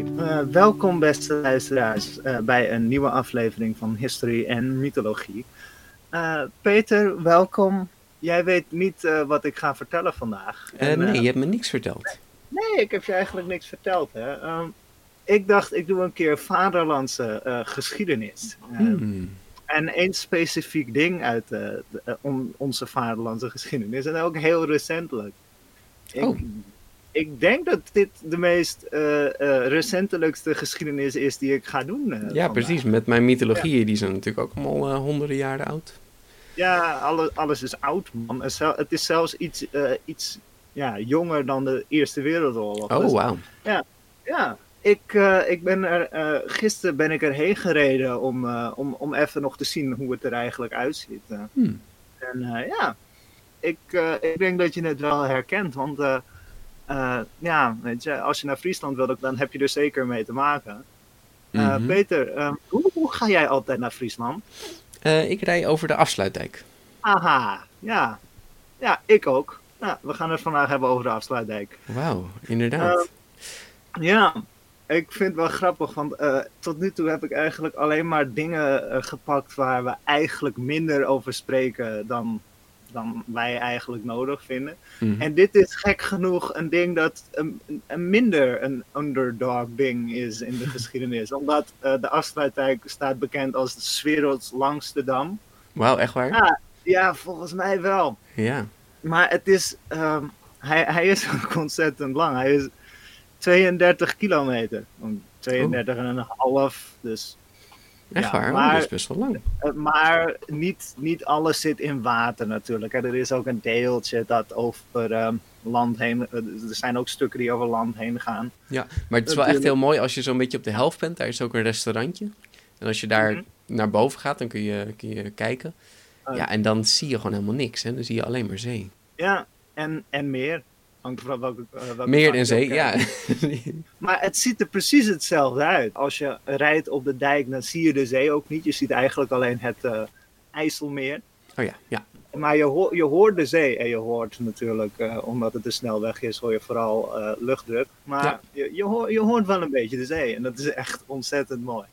Eh, welkom beste luisteraars eh, bij een nieuwe aflevering van History en Mythologie. Eh, Peter, welkom. Jij weet niet wat ik ga vertellen vandaag. En, nee, je hebt me niks verteld. nee, ik heb je eigenlijk niks verteld. Hè. Ehm, ik dacht, ik doe een keer vaderlandse geschiedenis. Eh, Hmm. En één specifiek ding uit de- on- onze vaderlandse geschiedenis. En ook heel recentelijk. Ik, Oh. Ik denk dat dit de meest eh, eh, recentelijkste geschiedenis is die ik ga doen. eh, Ja, vandaag. precies. Met mijn mythologieën, die zijn natuurlijk ook allemaal honderden jaren oud. Ja, alle, alles is oud, man. Het is zelfs iets, iets ja, jonger dan de Eerste Wereldoorlog. Oh, Dus, wauw. ja, ik, eh, ik ben er, gisteren ben ik erheen gereden om, om, om even nog te zien hoe het er eigenlijk uitziet. Hmm. En ja, ik, ik denk dat je het wel herkent. Want eh, ja, weet je, als je naar Friesland wil, dan heb je er zeker mee te maken. Eh, Mhm. Peter, eh, hoe, hoe ga jij altijd naar Friesland? Eh, ik rij over de afsluitdijk. Aha, ja. Ja, ik ook. Ja, we gaan het vandaag hebben over de afsluitdijk. Wauw, inderdaad. Ja, ik vind het wel grappig, want tot nu toe heb ik eigenlijk alleen maar dingen gepakt waar we eigenlijk minder over spreken dan, dan wij eigenlijk nodig vinden. Mhm. En dit is gek genoeg een ding dat een, een minder een underdog ding is in de geschiedenis. Omdat eh, de afsluitdijk staat bekend als de werelds langste dam. Wauw, echt waar? Ah. Ja, volgens mij wel. Ja. Maar het is, ehm, hij, hij is ook ontzettend lang. Hij is 32 kilometer. 32 en een half. Dus, Echt Ja, waar? Maar- dat is best wel lang. eh, maar niet, niet alles zit in water natuurlijk. Er is ook een deeltje dat over ehm, land heen. eh, er zijn ook stukken die over land heen gaan. Ja, maar het is wel echt heel mooi als je zo'n beetje op de helft bent. Daar is ook een restaurantje. En als je daar Mhm. naar boven gaat, dan kun je, kun je kijken. Oh. Ja, en dan zie je gewoon helemaal niks. Hè? Dan zie je alleen maar zee. Ja, en, en meer. Hangt vanaf welke, eh, welke Meer en je zee, ja. Maar het ziet er precies hetzelfde uit. Als je rijdt op de dijk, dan zie je de zee ook niet. Je ziet eigenlijk alleen het eh, IJsselmeer. oh ja, ja. Maar je, hoort je hoort de zee en je hoort natuurlijk, eh, omdat het een snelweg is, hoor je vooral eh, luchtdruk. Maar Ja. je, je, hoort, je hoort wel een beetje de zee en dat is echt ontzettend mooi.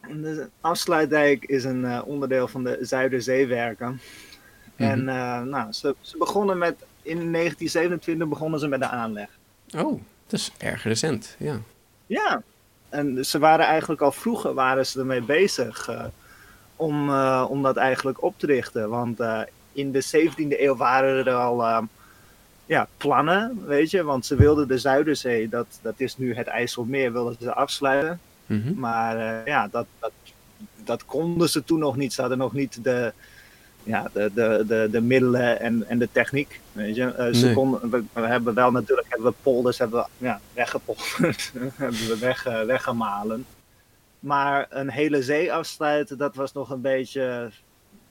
En de afsluitdijk is een onderdeel van de Zuiderzeewerken. En eh, nou, ze, ze begonnen met, in 1927 begonnen ze met de aanleg. Oh, dat is erg recent, ja. Ja, en ze waren eigenlijk al vroeger waren ze ermee bezig eh, om, eh, om dat eigenlijk op te richten. Want eh, in de 17e eeuw waren er al ja, plannen, weet je. Want ze wilden de Zuiderzee, dat, dat is nu het IJsselmeer, wilden ze afsluiten. Mhm. Maar ja, dat, dat, dat konden ze toen nog niet. Ze hadden nog niet de, ja, de, de, de, de middelen en, en de techniek. Weet je? Eh, ze Nee. konden, we, we hebben wel natuurlijk hebben we polders hebben we, ja, weggepolderd, hebben we weg, eh, weggemalen. Maar een hele zee afsluiten, dat was nog een beetje.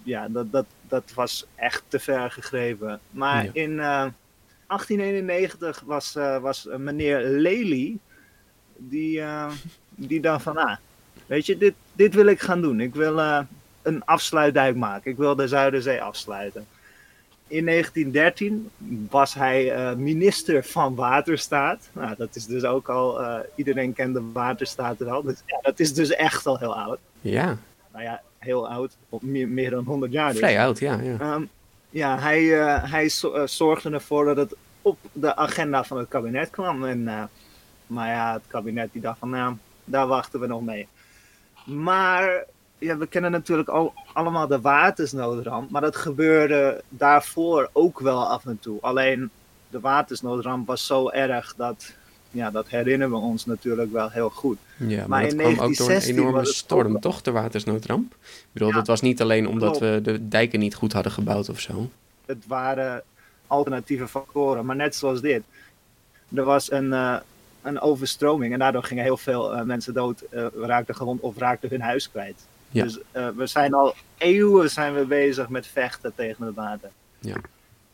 Ja, dat, dat, dat was echt te ver gegrepen. Maar Ja. in eh, 1891 was, eh, was een meneer Lely. Die, eh, die dan van, ah, weet je, dit, dit wil ik gaan doen. Ik wil eh, een afsluitdijk maken. Ik wil de Zuiderzee afsluiten. in 1913 was hij eh, minister van Waterstaat. Nou, dat is dus ook al, uh, iedereen kende Waterstaat wel. Dus ja, dat is dus echt al heel oud. Ja. Nou ja, heel oud, meer, meer dan 100 jaar. Dus. Vrij oud, ja. Ja, um, ja hij, uh, hij zorgde ervoor dat het op de agenda van het kabinet kwam. En, maar ja, het kabinet die dacht van, nou, daar wachten we nog mee. Maar ja, we kennen natuurlijk al, allemaal de watersnoodramp, maar dat gebeurde daarvoor ook wel af en toe. Alleen de watersnoodramp was zo erg dat, ja, dat herinneren we ons natuurlijk wel heel goed. Ja, maar, maar kwam ook door een enorme storm, toch, de watersnoodramp? Ik bedoel, ja, dat was niet alleen omdat klopt. we de dijken niet goed hadden gebouwd of zo. Het waren alternatieve factoren, maar net zoals dit. Er was een, uh, een overstroming en daardoor gingen heel veel uh, mensen dood, uh, raakten gewond of raakten hun huis kwijt. Ja. Dus uh, we zijn al eeuwen zijn we bezig met vechten tegen het water. Ja.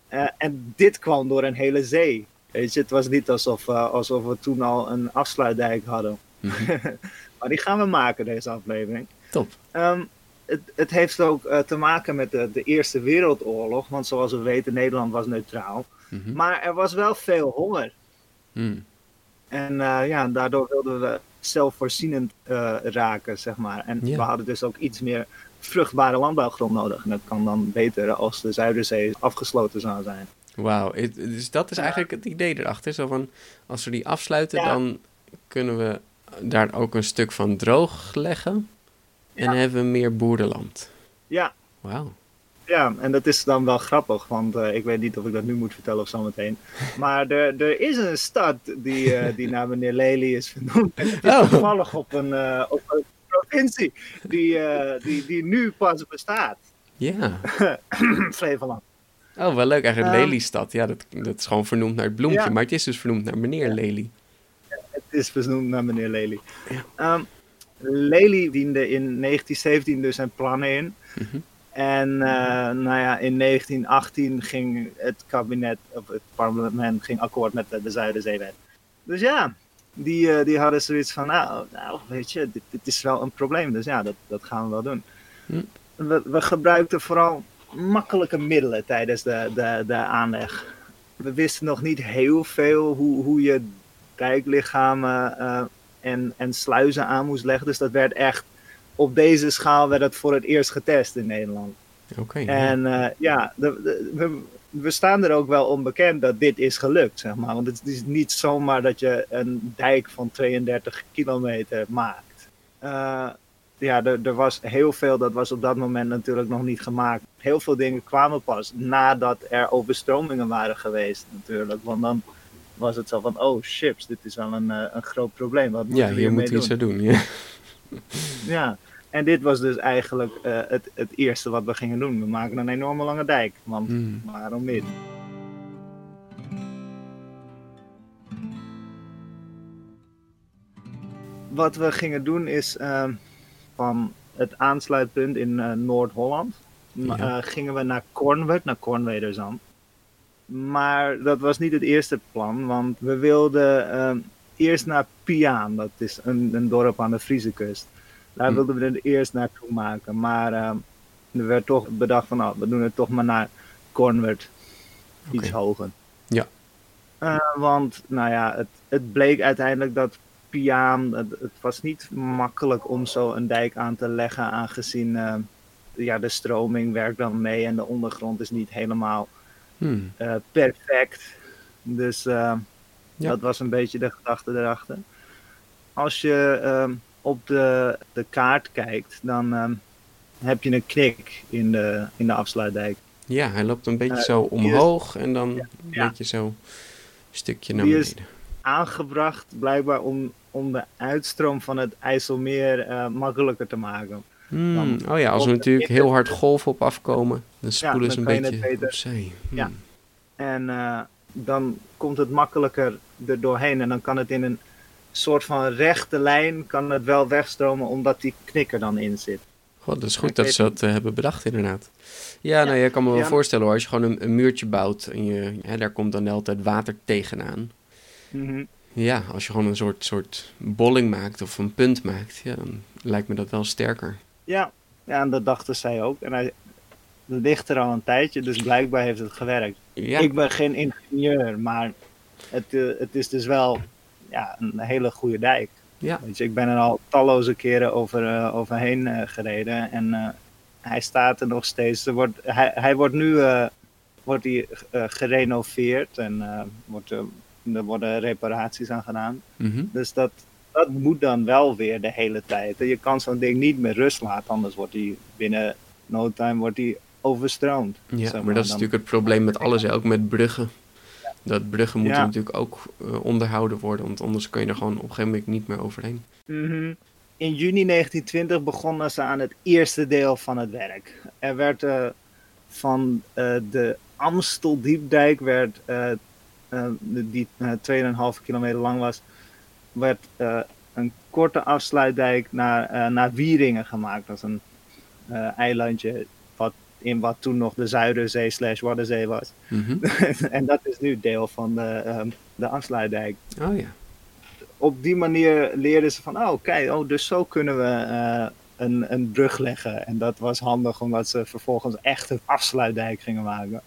Uh, en dit kwam door een hele zee. Weet je, het was niet alsof, uh, alsof we toen al een afsluitdijk hadden. Mm -hmm. maar die gaan we maken, deze aflevering. Top. Um, het, het, heeft ook te maken met de, de, Eerste Wereldoorlog. Want zoals we weten, Nederland was neutraal. Mm -hmm. Maar er was wel veel honger. Mm. En ja, daardoor wilden we zelfvoorzienend uh, raken, zeg maar. En Ja. we hadden dus ook iets meer vruchtbare landbouwgrond nodig. En dat kan dan beter als de Zuiderzee afgesloten zou zijn. Wauw, dus dat is eigenlijk het idee erachter. Zo van, als we die afsluiten, Ja. dan kunnen we daar ook een stuk van droog leggen. En Ja. hebben we meer boerenland. Ja, Wauw. Ja, en dat is dan wel grappig, want eh, ik weet niet of ik dat nu moet vertellen of zometeen. Maar er, er is een stad die, eh, die naar meneer Lely is vernoemd. En het is Oh. toevallig op een, eh, op een provincie die, die, die nu pas bestaat. Ja. Flevoland. Oh, wel leuk. Eigenlijk Ehm. Lelystad. Ja, dat, dat is gewoon vernoemd naar het bloempje. Ja. Maar het is dus vernoemd naar meneer Lely. Het is vernoemd naar meneer Lely. Ehm, Lely diende in 1917 dus zijn plannen in. Mhm. En eh, nou ja, in 1918 ging het kabinet, of het parlement, ging akkoord met de, de Zuiderzeewet. Dus ja, die, eh, die hadden zoiets van, nou, nou weet je, dit, dit is wel een probleem. Dus ja, dat, dat gaan we wel doen. Hm. We, we gebruikten vooral makkelijke middelen tijdens de, de, de aanleg. We wisten nog niet heel veel hoe, hoe je dijklichamen eh, en, en sluizen aan moest leggen. Dus dat werd echt, op deze schaal werd het voor het eerst getest in Nederland. Oké. ja. En eh, ja, de, de- we, we staan er ook wel onbekend dat dit is gelukt, zeg maar. Want het is niet zomaar dat je een dijk van 32 kilometer maakt. Eh, ja, er, was heel veel, dat was op dat moment natuurlijk nog niet gemaakt. Heel veel dingen kwamen pas nadat er overstromingen waren geweest, natuurlijk. Want dan was het zo van, oh chips, dit is wel een, eh, een groot probleem. Wat moeten ja, hier moeten we iets aan doen. Ja. Ja, en dit was dus eigenlijk eh, het, het eerste wat we gingen doen. We maken een enorme lange dijk, want Hmm. waarom niet? Wat we gingen doen is ehm, van het aansluitpunt in eh, Noord-Holland Ja. eh, gingen we naar Kornwerd, naar Kornwederzand. Maar dat was niet het eerste plan, want we wilden ehm, eerst naar Piaan, dat is een, een dorp aan de Friese kust. Daar Hm. wilden we het eerst naartoe maken, maar ehm, er werd toch bedacht van, nou, we doen het toch maar naar Kornwerd, iets hoger. Ja. Eh, want, nou ja, het, het bleek uiteindelijk dat Piaan, het, het was niet makkelijk om zo een dijk aan te leggen, aangezien ehm, ja, de stroming werkt dan mee en de ondergrond is niet helemaal Hmm. eh, perfect. Dus eh, Ja. dat was een beetje de gedachte erachter. Als je ehm, op de, de kaart kijkt, dan ehm, heb je een knik in de, in de afsluitdijk. Ja, hij loopt een beetje Eh, zo is- omhoog en dan een ja. beetje zo een stukje naar Die is- beneden. Aangebracht blijkbaar om, om de uitstroom van het IJsselmeer eh, makkelijker te maken. Hmm, dan Oh ja, als er natuurlijk heel hard golven op afkomen, dan spoelen ze een beetje. Hmm. Ja. En eh, dan komt het makkelijker er doorheen en dan kan het in een soort van rechte lijn kan het wel wegstromen omdat die knikker dan in zit. God, dat is goed dat ze dat eh, hebben bedacht, inderdaad. Ja, nou, je kan me wel Ja. voorstellen hoor, als je gewoon een, een muurtje bouwt en je, hè, daar komt dan de hele tijd water tegenaan. Mhm. Ja, als je gewoon een soort, soort bolling maakt of een punt maakt, ja, dan lijkt me dat wel sterker. Ja, ja, en dat dachten zij ook. En hij, ligt er al een tijdje, dus blijkbaar heeft het gewerkt. Ja. Ik ben geen ingenieur, maar het, het is dus wel ja, een hele goede dijk. Ja. Weet je, ik ben er al talloze keren over, overheen gereden en hij staat er nog steeds. Er wordt, hij, hij wordt nu wordt gerenoveerd en wordt er worden reparaties aan gedaan. Mhm. Dus dat, dat moet dan wel weer de hele tijd. Je kan zo'n ding niet met rust laten, anders wordt hij binnen no time wordt hij overstroomd. Ja, maar. dat is natuurlijk het probleem met alles, ook met bruggen. Dat bruggen moeten natuurlijk ook uh, onderhouden worden, want anders kun je er gewoon op een gegeven moment niet meer overheen. Mhm. In juni 1920 begonnen ze aan het eerste deel van het werk. Er werd uh, van uh, de Amsteldiepdijk werd die 2,5 eh, kilometer lang was, werd eh, een korte afsluitdijk naar, naar Wieringen gemaakt. Dat is een eilandje in wat toen nog de Zuiderzee slash Waddenzee was. Mhm. en dat is nu deel van de, um, de afsluitdijk. Oh ja. Op die manier leerden ze van, oh kijk, oh, dus zo kunnen we een, een brug leggen. En dat was handig omdat ze vervolgens echt een afsluitdijk gingen maken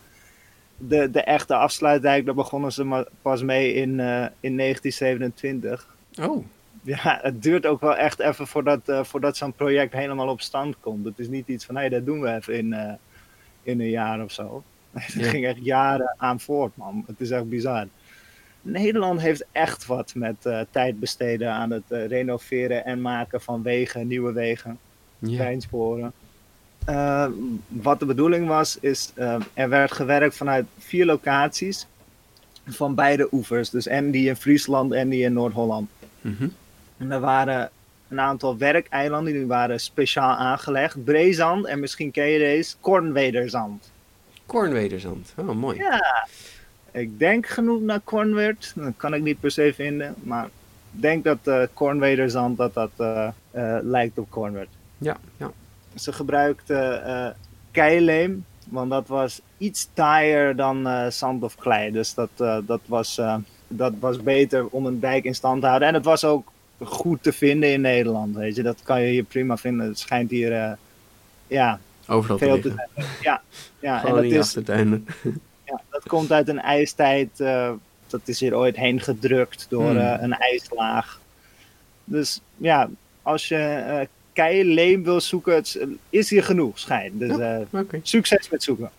de, de echte afsluitdijk, daar begonnen ze pas mee in, uh, in 1927. Oh. Ja, het duurt ook wel echt even voordat, uh, voordat zo'n project helemaal op stand komt. Het is niet iets van, hé, hey, dat doen we even in, uh, in een jaar of zo. Het ging echt jaren aan voort, man. Het is echt bizar. Nederland heeft echt wat met tijd besteden aan het renoveren en maken van wegen, nieuwe wegen, ja. treinsporen. Uh, wat de bedoeling was, is er werd gewerkt vanuit vier locaties van beide oevers. Dus en die in Friesland en die in Noord-Holland. Mm -hmm. En er waren een aantal werkeilanden die waren speciaal aangelegd. Breezand en misschien ken je deze, Kornwederzand. Kornwederzand, oh mooi. Ja, ik denk genoeg naar Kornwerd. Dat kan ik niet per se vinden, maar ik denk dat uh, Kornwederzand dat dat lijkt op Kornwerd. Ja, ja. Ze gebruikten keileem, want dat was iets taaier dan zand of klei. Dus dat, dat, was, dat was beter om een dijk in stand te houden. En het was ook goed te vinden in Nederland, weet je. Dat kan je hier prima vinden. Het schijnt hier, ja... Overal veel te, te Ja, ja en dat is... ja, dat komt uit een ijstijd. dat is hier ooit heen gedrukt door hmm. een ijslaag. Dus ja, als je leem wil zoeken, het is hier genoeg, schijn. Dus uh, succes met zoeken.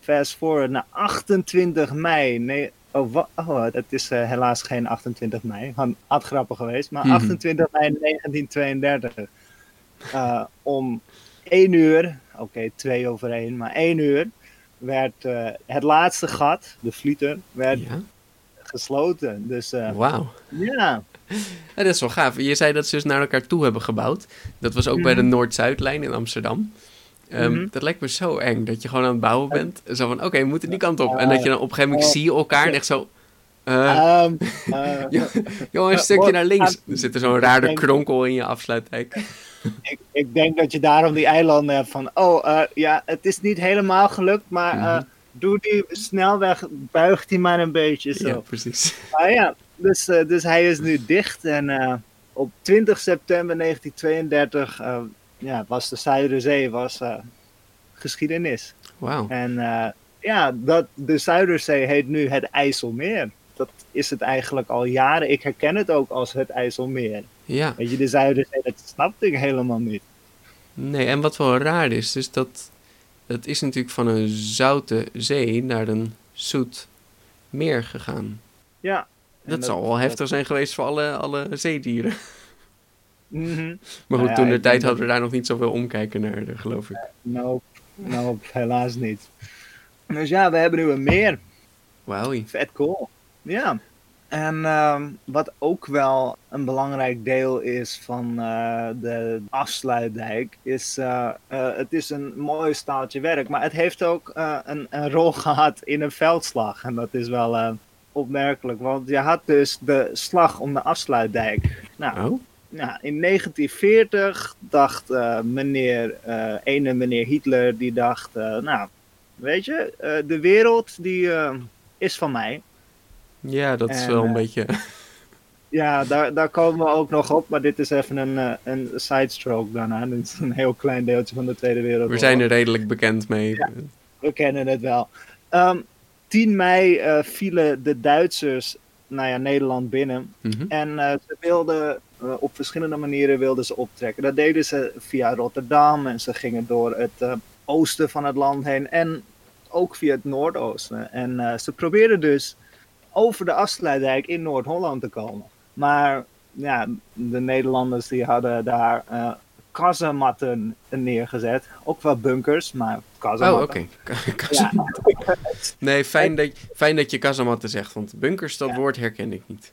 Fast forward naar 28 mei. Oh, oh het is uh, helaas geen 28 mei. Had grappig geweest. Maar 28 mhm. mei 1932. Uh, om 1 uur, oké, okay, 2 over 1, maar 1 uur werd het laatste gat, de Vlieter, werd ja? gesloten. Dus, Wauw. Ja, dat is wel gaaf. Je zei dat ze dus naar elkaar toe hebben gebouwd. Dat was ook bij de mhm. Noord-Zuidlijn in Amsterdam. Um, mm Dat lijkt me zo eng, dat je gewoon aan het bouwen bent. Zo van, oké, we moeten die kant op. En dat je dan op een gegeven moment zie je elkaar en echt zo... Uh, um, uh, jongen, een stukje naar links. Er zit er zo'n rare kronkel in je afsluitdijk. Ik, ik, denk dat je daarom die eilanden hebt van... Oh, uh, ja, het is niet helemaal gelukt, maar... Mm -hmm. Doe die snelweg, buigt die maar een beetje zo. Ja, precies. Maar ja, dus, dus hij is nu dicht en op 20 september 1932 uh, ja, was de Zuiderzee was, geschiedenis. Wauw. En ja, dat, de Zuiderzee heet nu het IJsselmeer. Dat is het eigenlijk al jaren. Ik herken het ook als het IJsselmeer. Ja. Weet je, de Zuiderzee, dat snapte ik helemaal niet. Nee, en wat wel raar is, dus dat het is natuurlijk van een zoute zee naar een zoet meer gegaan. Ja, dat, zal wel heftig zijn geweest voor alle, alle zeedieren. Mhm. Maar goed, nou toen de tijd hadden we daar nog niet zoveel omkijken naar, geloof ik. Nou, nou, helaas niet. Dus ja, we hebben nu een meer. Wauw. Vet cool. Ja. En uh, wat ook wel een belangrijk deel is van uh, de afsluitdijk, is uh, uh, het is een mooi staaltje werk, maar het heeft ook een, een, rol gehad in een veldslag. En dat is wel opmerkelijk, want je had dus de slag om de afsluitdijk. Nou, oh. Nou in 1940 dacht uh, meneer, uh, ene meneer Hitler, die dacht, uh, nou, weet je, de wereld die is van mij. Ja, dat is wel een beetje... Ja, daar, daar komen we ook nog op, maar dit is even een, een sidestroke daarna. Dit is een heel klein deeltje van de Tweede Wereldoorlog. We zijn er redelijk bekend mee. Ja, we kennen het wel. Um, 10 mei uh, vielen de Duitsers nou ja, Nederland binnen. Mhm. En uh, ze wilden op verschillende manieren wilden ze optrekken. Dat deden ze via Rotterdam en ze gingen door het oosten van het land heen en ook via het noordoosten. En ze probeerden dus over de Afsluitdijk in Noord-Holland te komen. Maar ja, de Nederlanders die hadden daar kazematten neergezet. Ook wel bunkers, maar kazematten. Oh, oké. Okay. nee, fijn dat, fijn dat je kazematten zegt, want bunkers, dat ja. woord herken ik niet.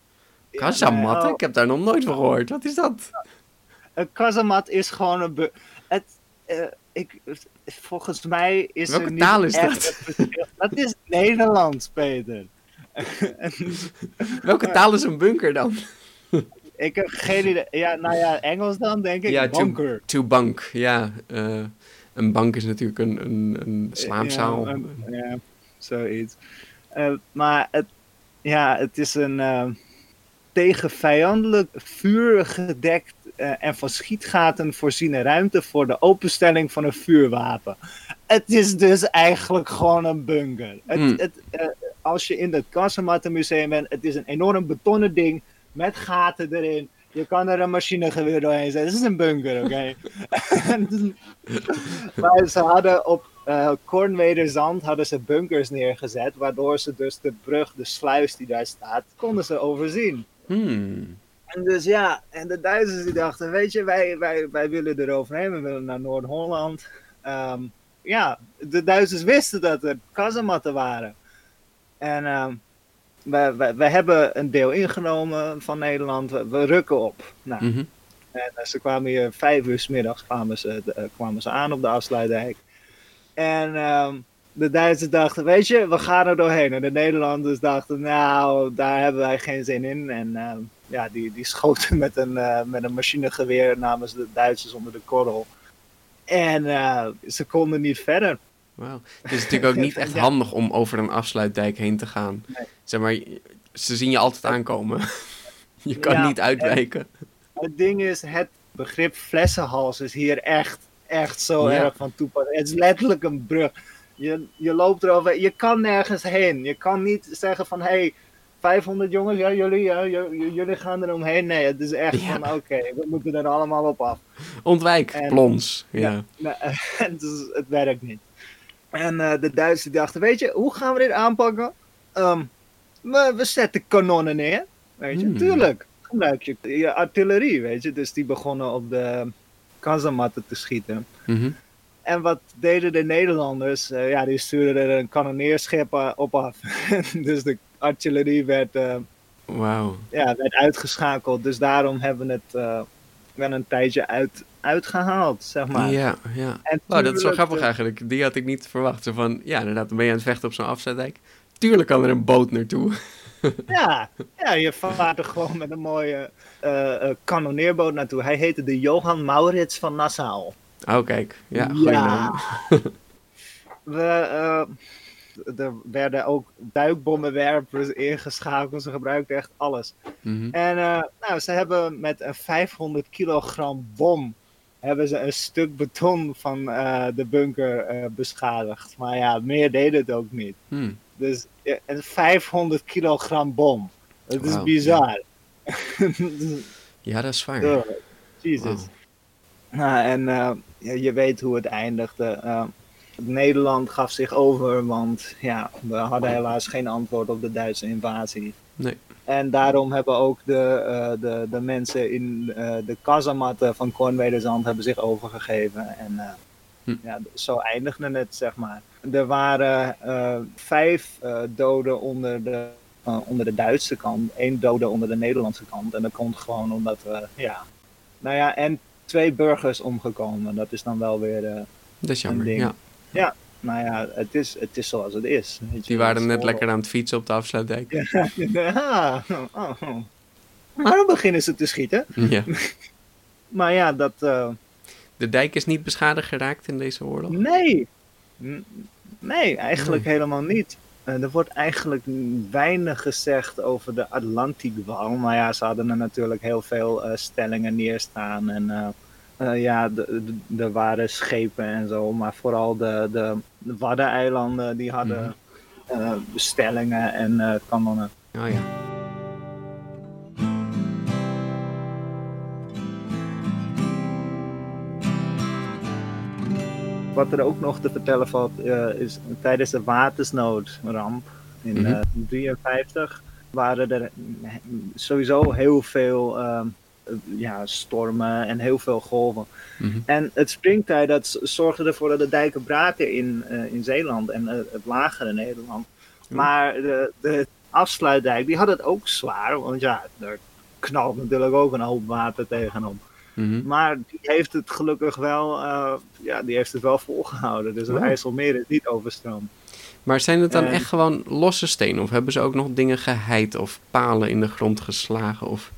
Kazamatten? Ik heb daar nog nooit van gehoord. Wat is dat? Een kazamat is gewoon een... Het, uh, ik, volgens mij is Welke er niet taal is echt dat? dat is Nederlands, Peter. Welke taal is een bunker dan? Ik heb geen idee. Ja, nou ja, Engels dan denk ik. Ja, bunker. To, to bank, ja. Uh, een bank is natuurlijk een, een, een slaapzaal. Ja, zoiets. Uh, maar het, ja, het is een uh, tegen vijandelijk vuur gedekt en van schietgaten voorziene ruimte voor de openstelling van een vuurwapen. Het is dus eigenlijk gewoon een bunker. Het, Hmm. het, als je in het Kassemattenmuseum bent, het is een enorm betonnen ding met gaten erin. Je kan er een machinegeweer doorheen zetten. Het is een bunker, oké? Okay? maar ze hadden op uh, Kornwederzand hadden ze bunkers neergezet, waardoor ze dus de brug, de sluis die daar staat, konden ze overzien. Hmm. En dus ja, en de Duitsers die dachten, weet je, wij, wij, wij willen eroverheen, we willen naar Noord-Holland. Um, ja, de Duitsers wisten dat er kazematten waren. En uh, we, we, we, hebben een deel ingenomen van Nederland. We, we rukken op. Nou, mm -hmm. En uh, ze kwamen hier vijf uur s middags kwamen ze, uh, kwamen ze aan op de afsluitdijk. En uh, de Duitsers dachten, weet je, we gaan er doorheen. En de Nederlanders dachten, nou, daar hebben wij geen zin in. En ehm, ja, die, die schoten met een, uh, met een machinegeweer namens de Duitsers onder de korrel. En uh, ze konden niet verder. Wauw. Het is natuurlijk ook niet echt ja. handig om over een afsluitdijk heen te gaan. Nee. Zeg maar, ze zien je altijd aankomen. je kan Ja, niet uitwijken. Het ding is, het begrip flessenhals is hier echt, echt zo Ja. erg van toepassing. Het is letterlijk een brug. Je, je loopt erover, je kan nergens heen. Je kan niet zeggen van, hé, hey, 500 jongens, ja, jullie, ja, jullie gaan er omheen. Nee, het is echt Ja. van, oké, we moeten er allemaal op af. Ontwijk, En- plons. Ja. Het, is- het werkt niet. En eh, de Duitsers dachten, weet je, hoe gaan we dit aanpakken? Ehm, we, we zetten kanonnen neer, weet je, Hmm. tuurlijk. Gebruik je, je artillerie, weet je. Dus die begonnen op de kazamatten te schieten. Mhm. En wat deden de Nederlanders? Eh, ja, die stuurden er een kanonneerschip eh, op af. dus de artillerie werd, Wauw. ja, werd uitgeschakeld. Dus daarom hebben we het eh, wel een tijdje uit, uitgehaald, zeg maar. Ja, ja. En Oh, dat is wel grappig eh, eigenlijk. Die had ik niet verwacht. Zo van, ja, inderdaad, dan ben je aan het vechten op zo'n afzetdijk. Tuurlijk kan er een boot naartoe. Ja, ja, je vaart er gewoon met een mooie eh, kanonneerboot naartoe. Hij heette de Johan Maurits van Nassau. Oh, kijk. Ja, goeie naam. We, er werden ook duikbommenwerpers ingeschakeld. Ze gebruikten echt alles. Mhm. En nou, ze hebben met een 500 kilogram bom hebben ze een stuk beton van eh, de bunker eh, beschadigd. Maar ja, meer deed het ook niet. Hm. Dus ja, een 500 kilogram bom. Dat is bizar. Ja, dat is waar. Oh, Jezus. Nou, en eh, ja, je weet hoe het eindigde. Nederland gaf zich over, want ja, we hadden helaas geen antwoord op de Duitse invasie. Nee. En daarom hebben ook de, eh, de, de mensen in eh, de kazamatten van Kornwederzand hebben zich overgegeven. En eh, Hm. ja, zo eindigde het, zeg maar. Er waren vijf doden onder de, onder de Duitse kant, één dode onder de Nederlandse kant. En dat komt gewoon omdat we, ja, nou ja, en twee burgers omgekomen. Dat is dan wel weer, Dat is jammer. ding. Ja. Nou ja, het is, het is zoals het is. weet je. Die waren net lekker aan het fietsen op de afsluitdijk. Ja, ja. Oh, oh. Waarom beginnen ze te schieten? Ja. Maar ja, dat. eh, De dijk is niet beschadigd geraakt in deze oorlog. nee. Nee, eigenlijk helemaal niet. er wordt eigenlijk weinig gezegd over de Atlantikwal. Maar ja, ze hadden er natuurlijk heel veel stellingen neerstaan. En ja, er waren schepen en zo. Maar vooral de, de, de Waddeneilanden, die hadden... Mhm. Eh, bestellingen en eh, kanonnen. Oh ja. Wat er ook nog te vertellen valt, uh, is tijdens de watersnoodramp in 1953 mm waren er sowieso heel veel uh, ja, stormen en heel veel golven. Mhm. En het springtij dat zorgde ervoor dat de dijken braken in, uh, in Zeeland en uh, het lagere Nederland. Maar de, de afsluitdijk, die had het ook zwaar. Want ja, er knalt natuurlijk ook een hoop water tegenop. Mm Maar die heeft het gelukkig wel, uh, ja, die heeft het wel volgehouden. Dus het oh. IJsselmeer is niet overstroomd. Maar zijn het dan echt gewoon losse stenen? Of hebben ze ook nog dingen geheid of palen in de grond geslagen? Of...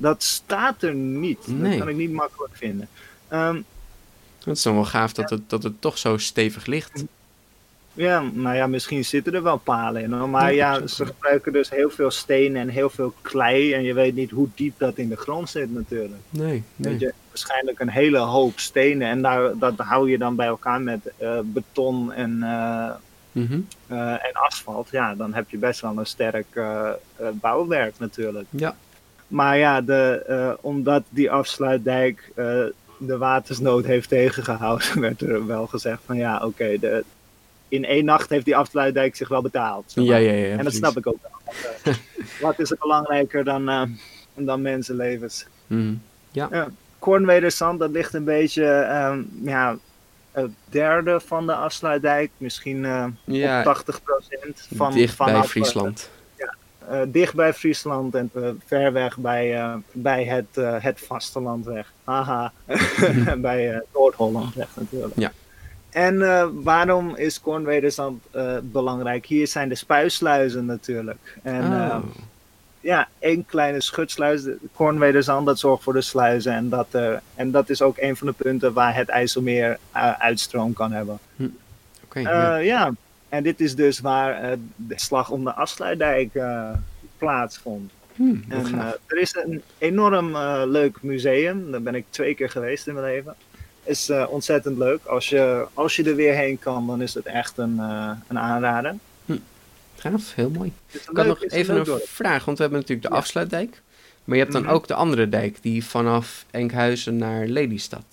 Dat staat er niet. Nee. Dat kan ik niet makkelijk vinden. Um, het is dan wel gaaf dat het, dat het toch zo stevig ligt. Ja, nou ja, misschien zitten er wel palen in. Maar ja, ze gebruiken dus heel veel stenen en heel veel klei. En je weet niet hoe diep dat in de grond zit natuurlijk. Nee, nee. je, waarschijnlijk een hele hoop stenen. En daar, dat hou je dan bij elkaar met uh, beton en, uh, mm uh, en asfalt. Ja, dan heb je best wel een sterk bouwwerk natuurlijk. Ja. Maar ja, de, omdat die afsluitdijk de watersnood heeft tegengehouden, werd er wel gezegd van ja, oké, de in één nacht heeft die afsluitdijk zich wel betaald. ja, ja, ja, en dat snap ik ook wel. Eh, wat is er belangrijker dan, dan mensenlevens? Mm. Ja. ja. Dat ligt een beetje um, ja, het derde van de afsluitdijk. Misschien uh, ja, op 80% Van, dicht bij Friesland. Ja, dicht bij Friesland en ver weg bij, bij het, het vasteland weg. Haha, bij Noord-Holland weg natuurlijk. Ja. En uh, waarom is kornwederzand uh, belangrijk? Hier zijn de spuisluizen natuurlijk. En oh. uh, ja, één kleine schutsluis, kornwederzand, dat zorgt voor de sluizen. En dat, en dat is ook een van de punten waar het IJsselmeer uitstroom kan hebben. Hm. Okay, ja. ja. En dit is dus waar de slag om de afsluitdijk plaatsvond. Hm, en, er is een enorm leuk museum, daar ben ik twee keer geweest in mijn leven is uh, ontzettend leuk. Als je, als je er weer heen kan, dan is het echt een, uh, een aanrader. Hm. Gaaf, heel mooi. Ik had nog even een, een vraag, want we hebben natuurlijk de afsluitdijk. Maar je hebt dan mhm. ook de andere dijk, die vanaf Enkhuizen naar Lelystad.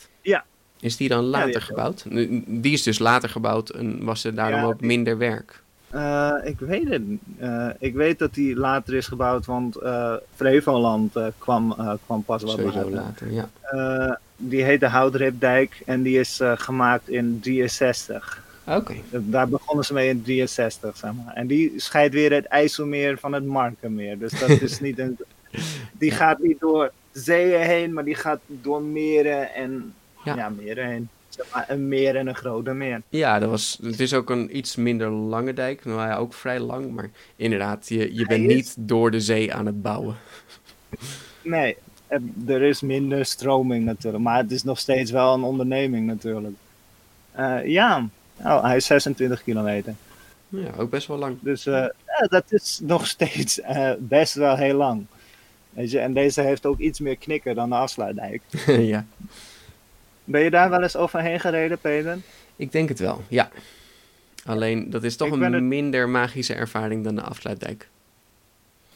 Is die dan later die gebouwd? Die is dus later gebouwd en was er daarom ook minder werk? Uh, ik weet het. Uh, ik weet dat die later is gebouwd, want uh, Flevoland kwam, kwam pas wat Sowieso later. ja die heet de Houdripdijk en die is gemaakt in 63. Oké. Daar begonnen ze mee in 63, zeg maar. En die scheidt weer het IJsselmeer van het Markenmeer. Dus dat is niet een... Die gaat niet door zeeën heen, maar die gaat door meren en... Ja. Zeg maar, een meer en een grote meer. Ja, dat was, het is ook een iets minder lange dijk. Nou ja, ook vrij lang. Maar inderdaad, je, je bent niet door de zee aan het bouwen. Nee, er is minder stroming natuurlijk, maar het is nog steeds wel een onderneming natuurlijk. Uh, ja, oh, hij is 26 kilometer. Ja, ook best wel lang. Dus uh, ja, dat is nog steeds uh, best wel heel lang. Weet je, en deze heeft ook iets meer knikken dan de afsluitdijk. ja. Ben je daar wel eens overheen gereden, Peter? Ik denk het wel, ja. Alleen, dat is toch een minder magische ervaring dan de afsluitdijk.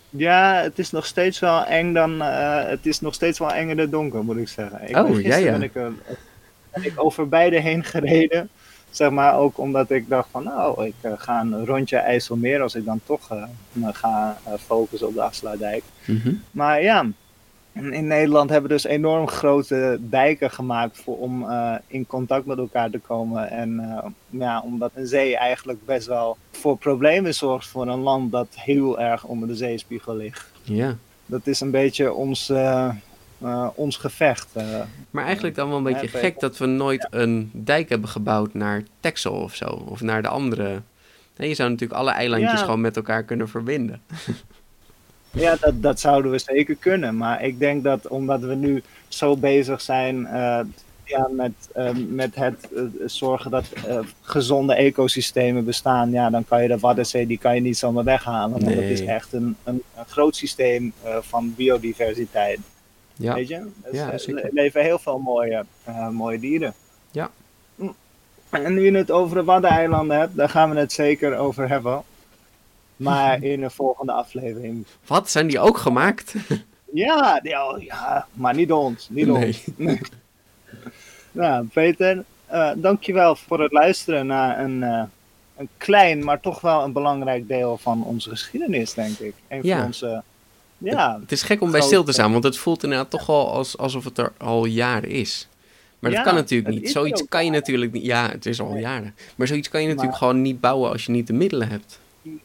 Ja, het is nog steeds wel eng dan. Uh, het is nog steeds wel eng in het donker, moet ik zeggen. Ik oh, ja, ja. Ben ik, ben ik over beide heen gereden. Zeg maar ook omdat ik dacht van, nou, ik uh, ga een rondje IJsselmeer als ik dan toch me ga focussen op de Afsluitdijk. Mm -hmm. Maar ja, in Nederland hebben we dus enorm grote dijken gemaakt voor, om uh, in contact met elkaar te komen. En uh, ja, omdat een zee eigenlijk best wel voor problemen zorgt voor een land dat heel erg onder de zeespiegel ligt. Ja. Dat is een beetje ons, uh, ons gevecht. maar eigenlijk dan wel een beetje gek dat we nooit een dijk hebben gebouwd naar Texel of zo. Of naar de andere. Nee, je zou natuurlijk alle eilandjes ja. gewoon met elkaar kunnen verbinden. Ja, dat, dat zouden we zeker kunnen. Maar ik denk dat omdat we nu zo bezig zijn uh, aan met, uh, met het uh, zorgen dat gezonde ecosystemen bestaan, ja, dan kan je de Waddenzee die kan je niet zomaar weghalen. Want Nee. het is echt een, een, een groot systeem van biodiversiteit. Ja. Weet je? Dus, Ja, er leven heel veel mooie, mooie dieren. Ja. Mm. En nu je het over de Waddeneilanden hebt, daar gaan we het zeker over hebben. Maar in een volgende aflevering. Wat? Zijn die ook gemaakt? Ja, ja, ja maar niet ons. Niet ons. Nee. Nou, Peter, uh, dankjewel voor het luisteren naar een, uh, een klein, maar toch wel een belangrijk deel van onze geschiedenis, denk ik. Een Ja. van onze. Ja, Het is gek om bij stil te staan, want het voelt inderdaad toch wel als, alsof het er al jaren is. Maar dat kan natuurlijk niet. Zoiets kan je al. natuurlijk niet. Ja, het is al Nee. jaren. Maar zoiets kan je natuurlijk Maar- gewoon niet bouwen als je niet de middelen hebt.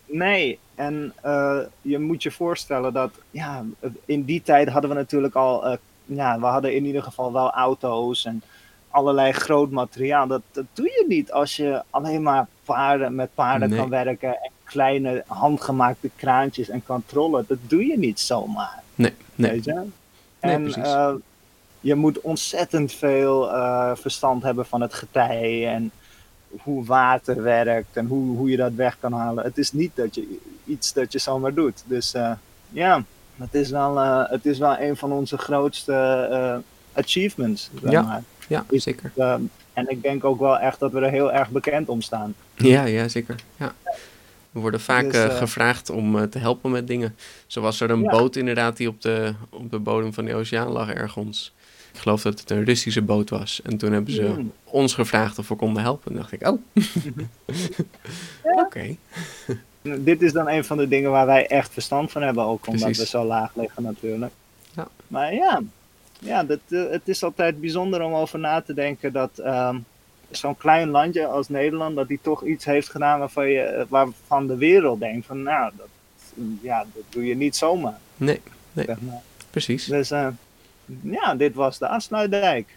Nee. En uh, je moet je voorstellen dat, ja, in die tijd hadden we natuurlijk al, uh, ja, we hadden in ieder geval wel auto's en allerlei groot materiaal. Dat, dat doe je niet als je alleen maar paarden, met paarden Nee. kan werken en kleine handgemaakte kraantjes en kan trollen. Dat doe je niet zomaar. Nee, nee. Weet je? Nee, En precies. uh, je moet ontzettend veel verstand hebben van het getij en hoe water werkt en hoe, hoe je dat weg kan halen. Het is niet dat je iets dat je zomaar doet. Dus uh, ja, het is, wel, uh, het is wel een van onze grootste uh, achievements. Zeg Ja. maar. Ja, Is- zeker. Uh, en ik denk ook wel echt dat we er heel erg bekend om staan. Ja, ja, zeker. Ja. We worden vaak Dus, eh, eh, gevraagd om eh, te helpen met dingen. Zo was er een Ja. boot inderdaad die op de, op de bodem van de oceaan lag ergens. Ik geloof dat het een Russische boot was. En toen hebben ze Hmm. ons gevraagd of we konden helpen. En dacht ik, oh, oké. Dit is dan een van de dingen waar wij echt verstand van hebben, ook omdat Precies. we zo laag liggen natuurlijk. Ja. Maar ja, ja dat, eh, het is altijd bijzonder om over na te denken dat ehm, zo'n klein landje als Nederland, dat die toch iets heeft gedaan waarvan, je, eh, waarvan de wereld denkt van nou, dat, ja, dat doe je niet zomaar. Nee, nee, zeg maar. precies. Dus eh, ja, dit was de afsluitdijk.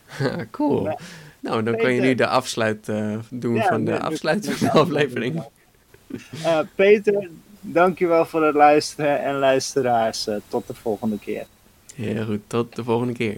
cool. Ja. Nou, dan kan je nu de afsluit eh, doen Ja, van de afsluiting met van de aflevering. Eh, Peter, dankjewel voor het luisteren en luisteraars, eh, tot de volgende keer. Heel goed, tot de volgende keer.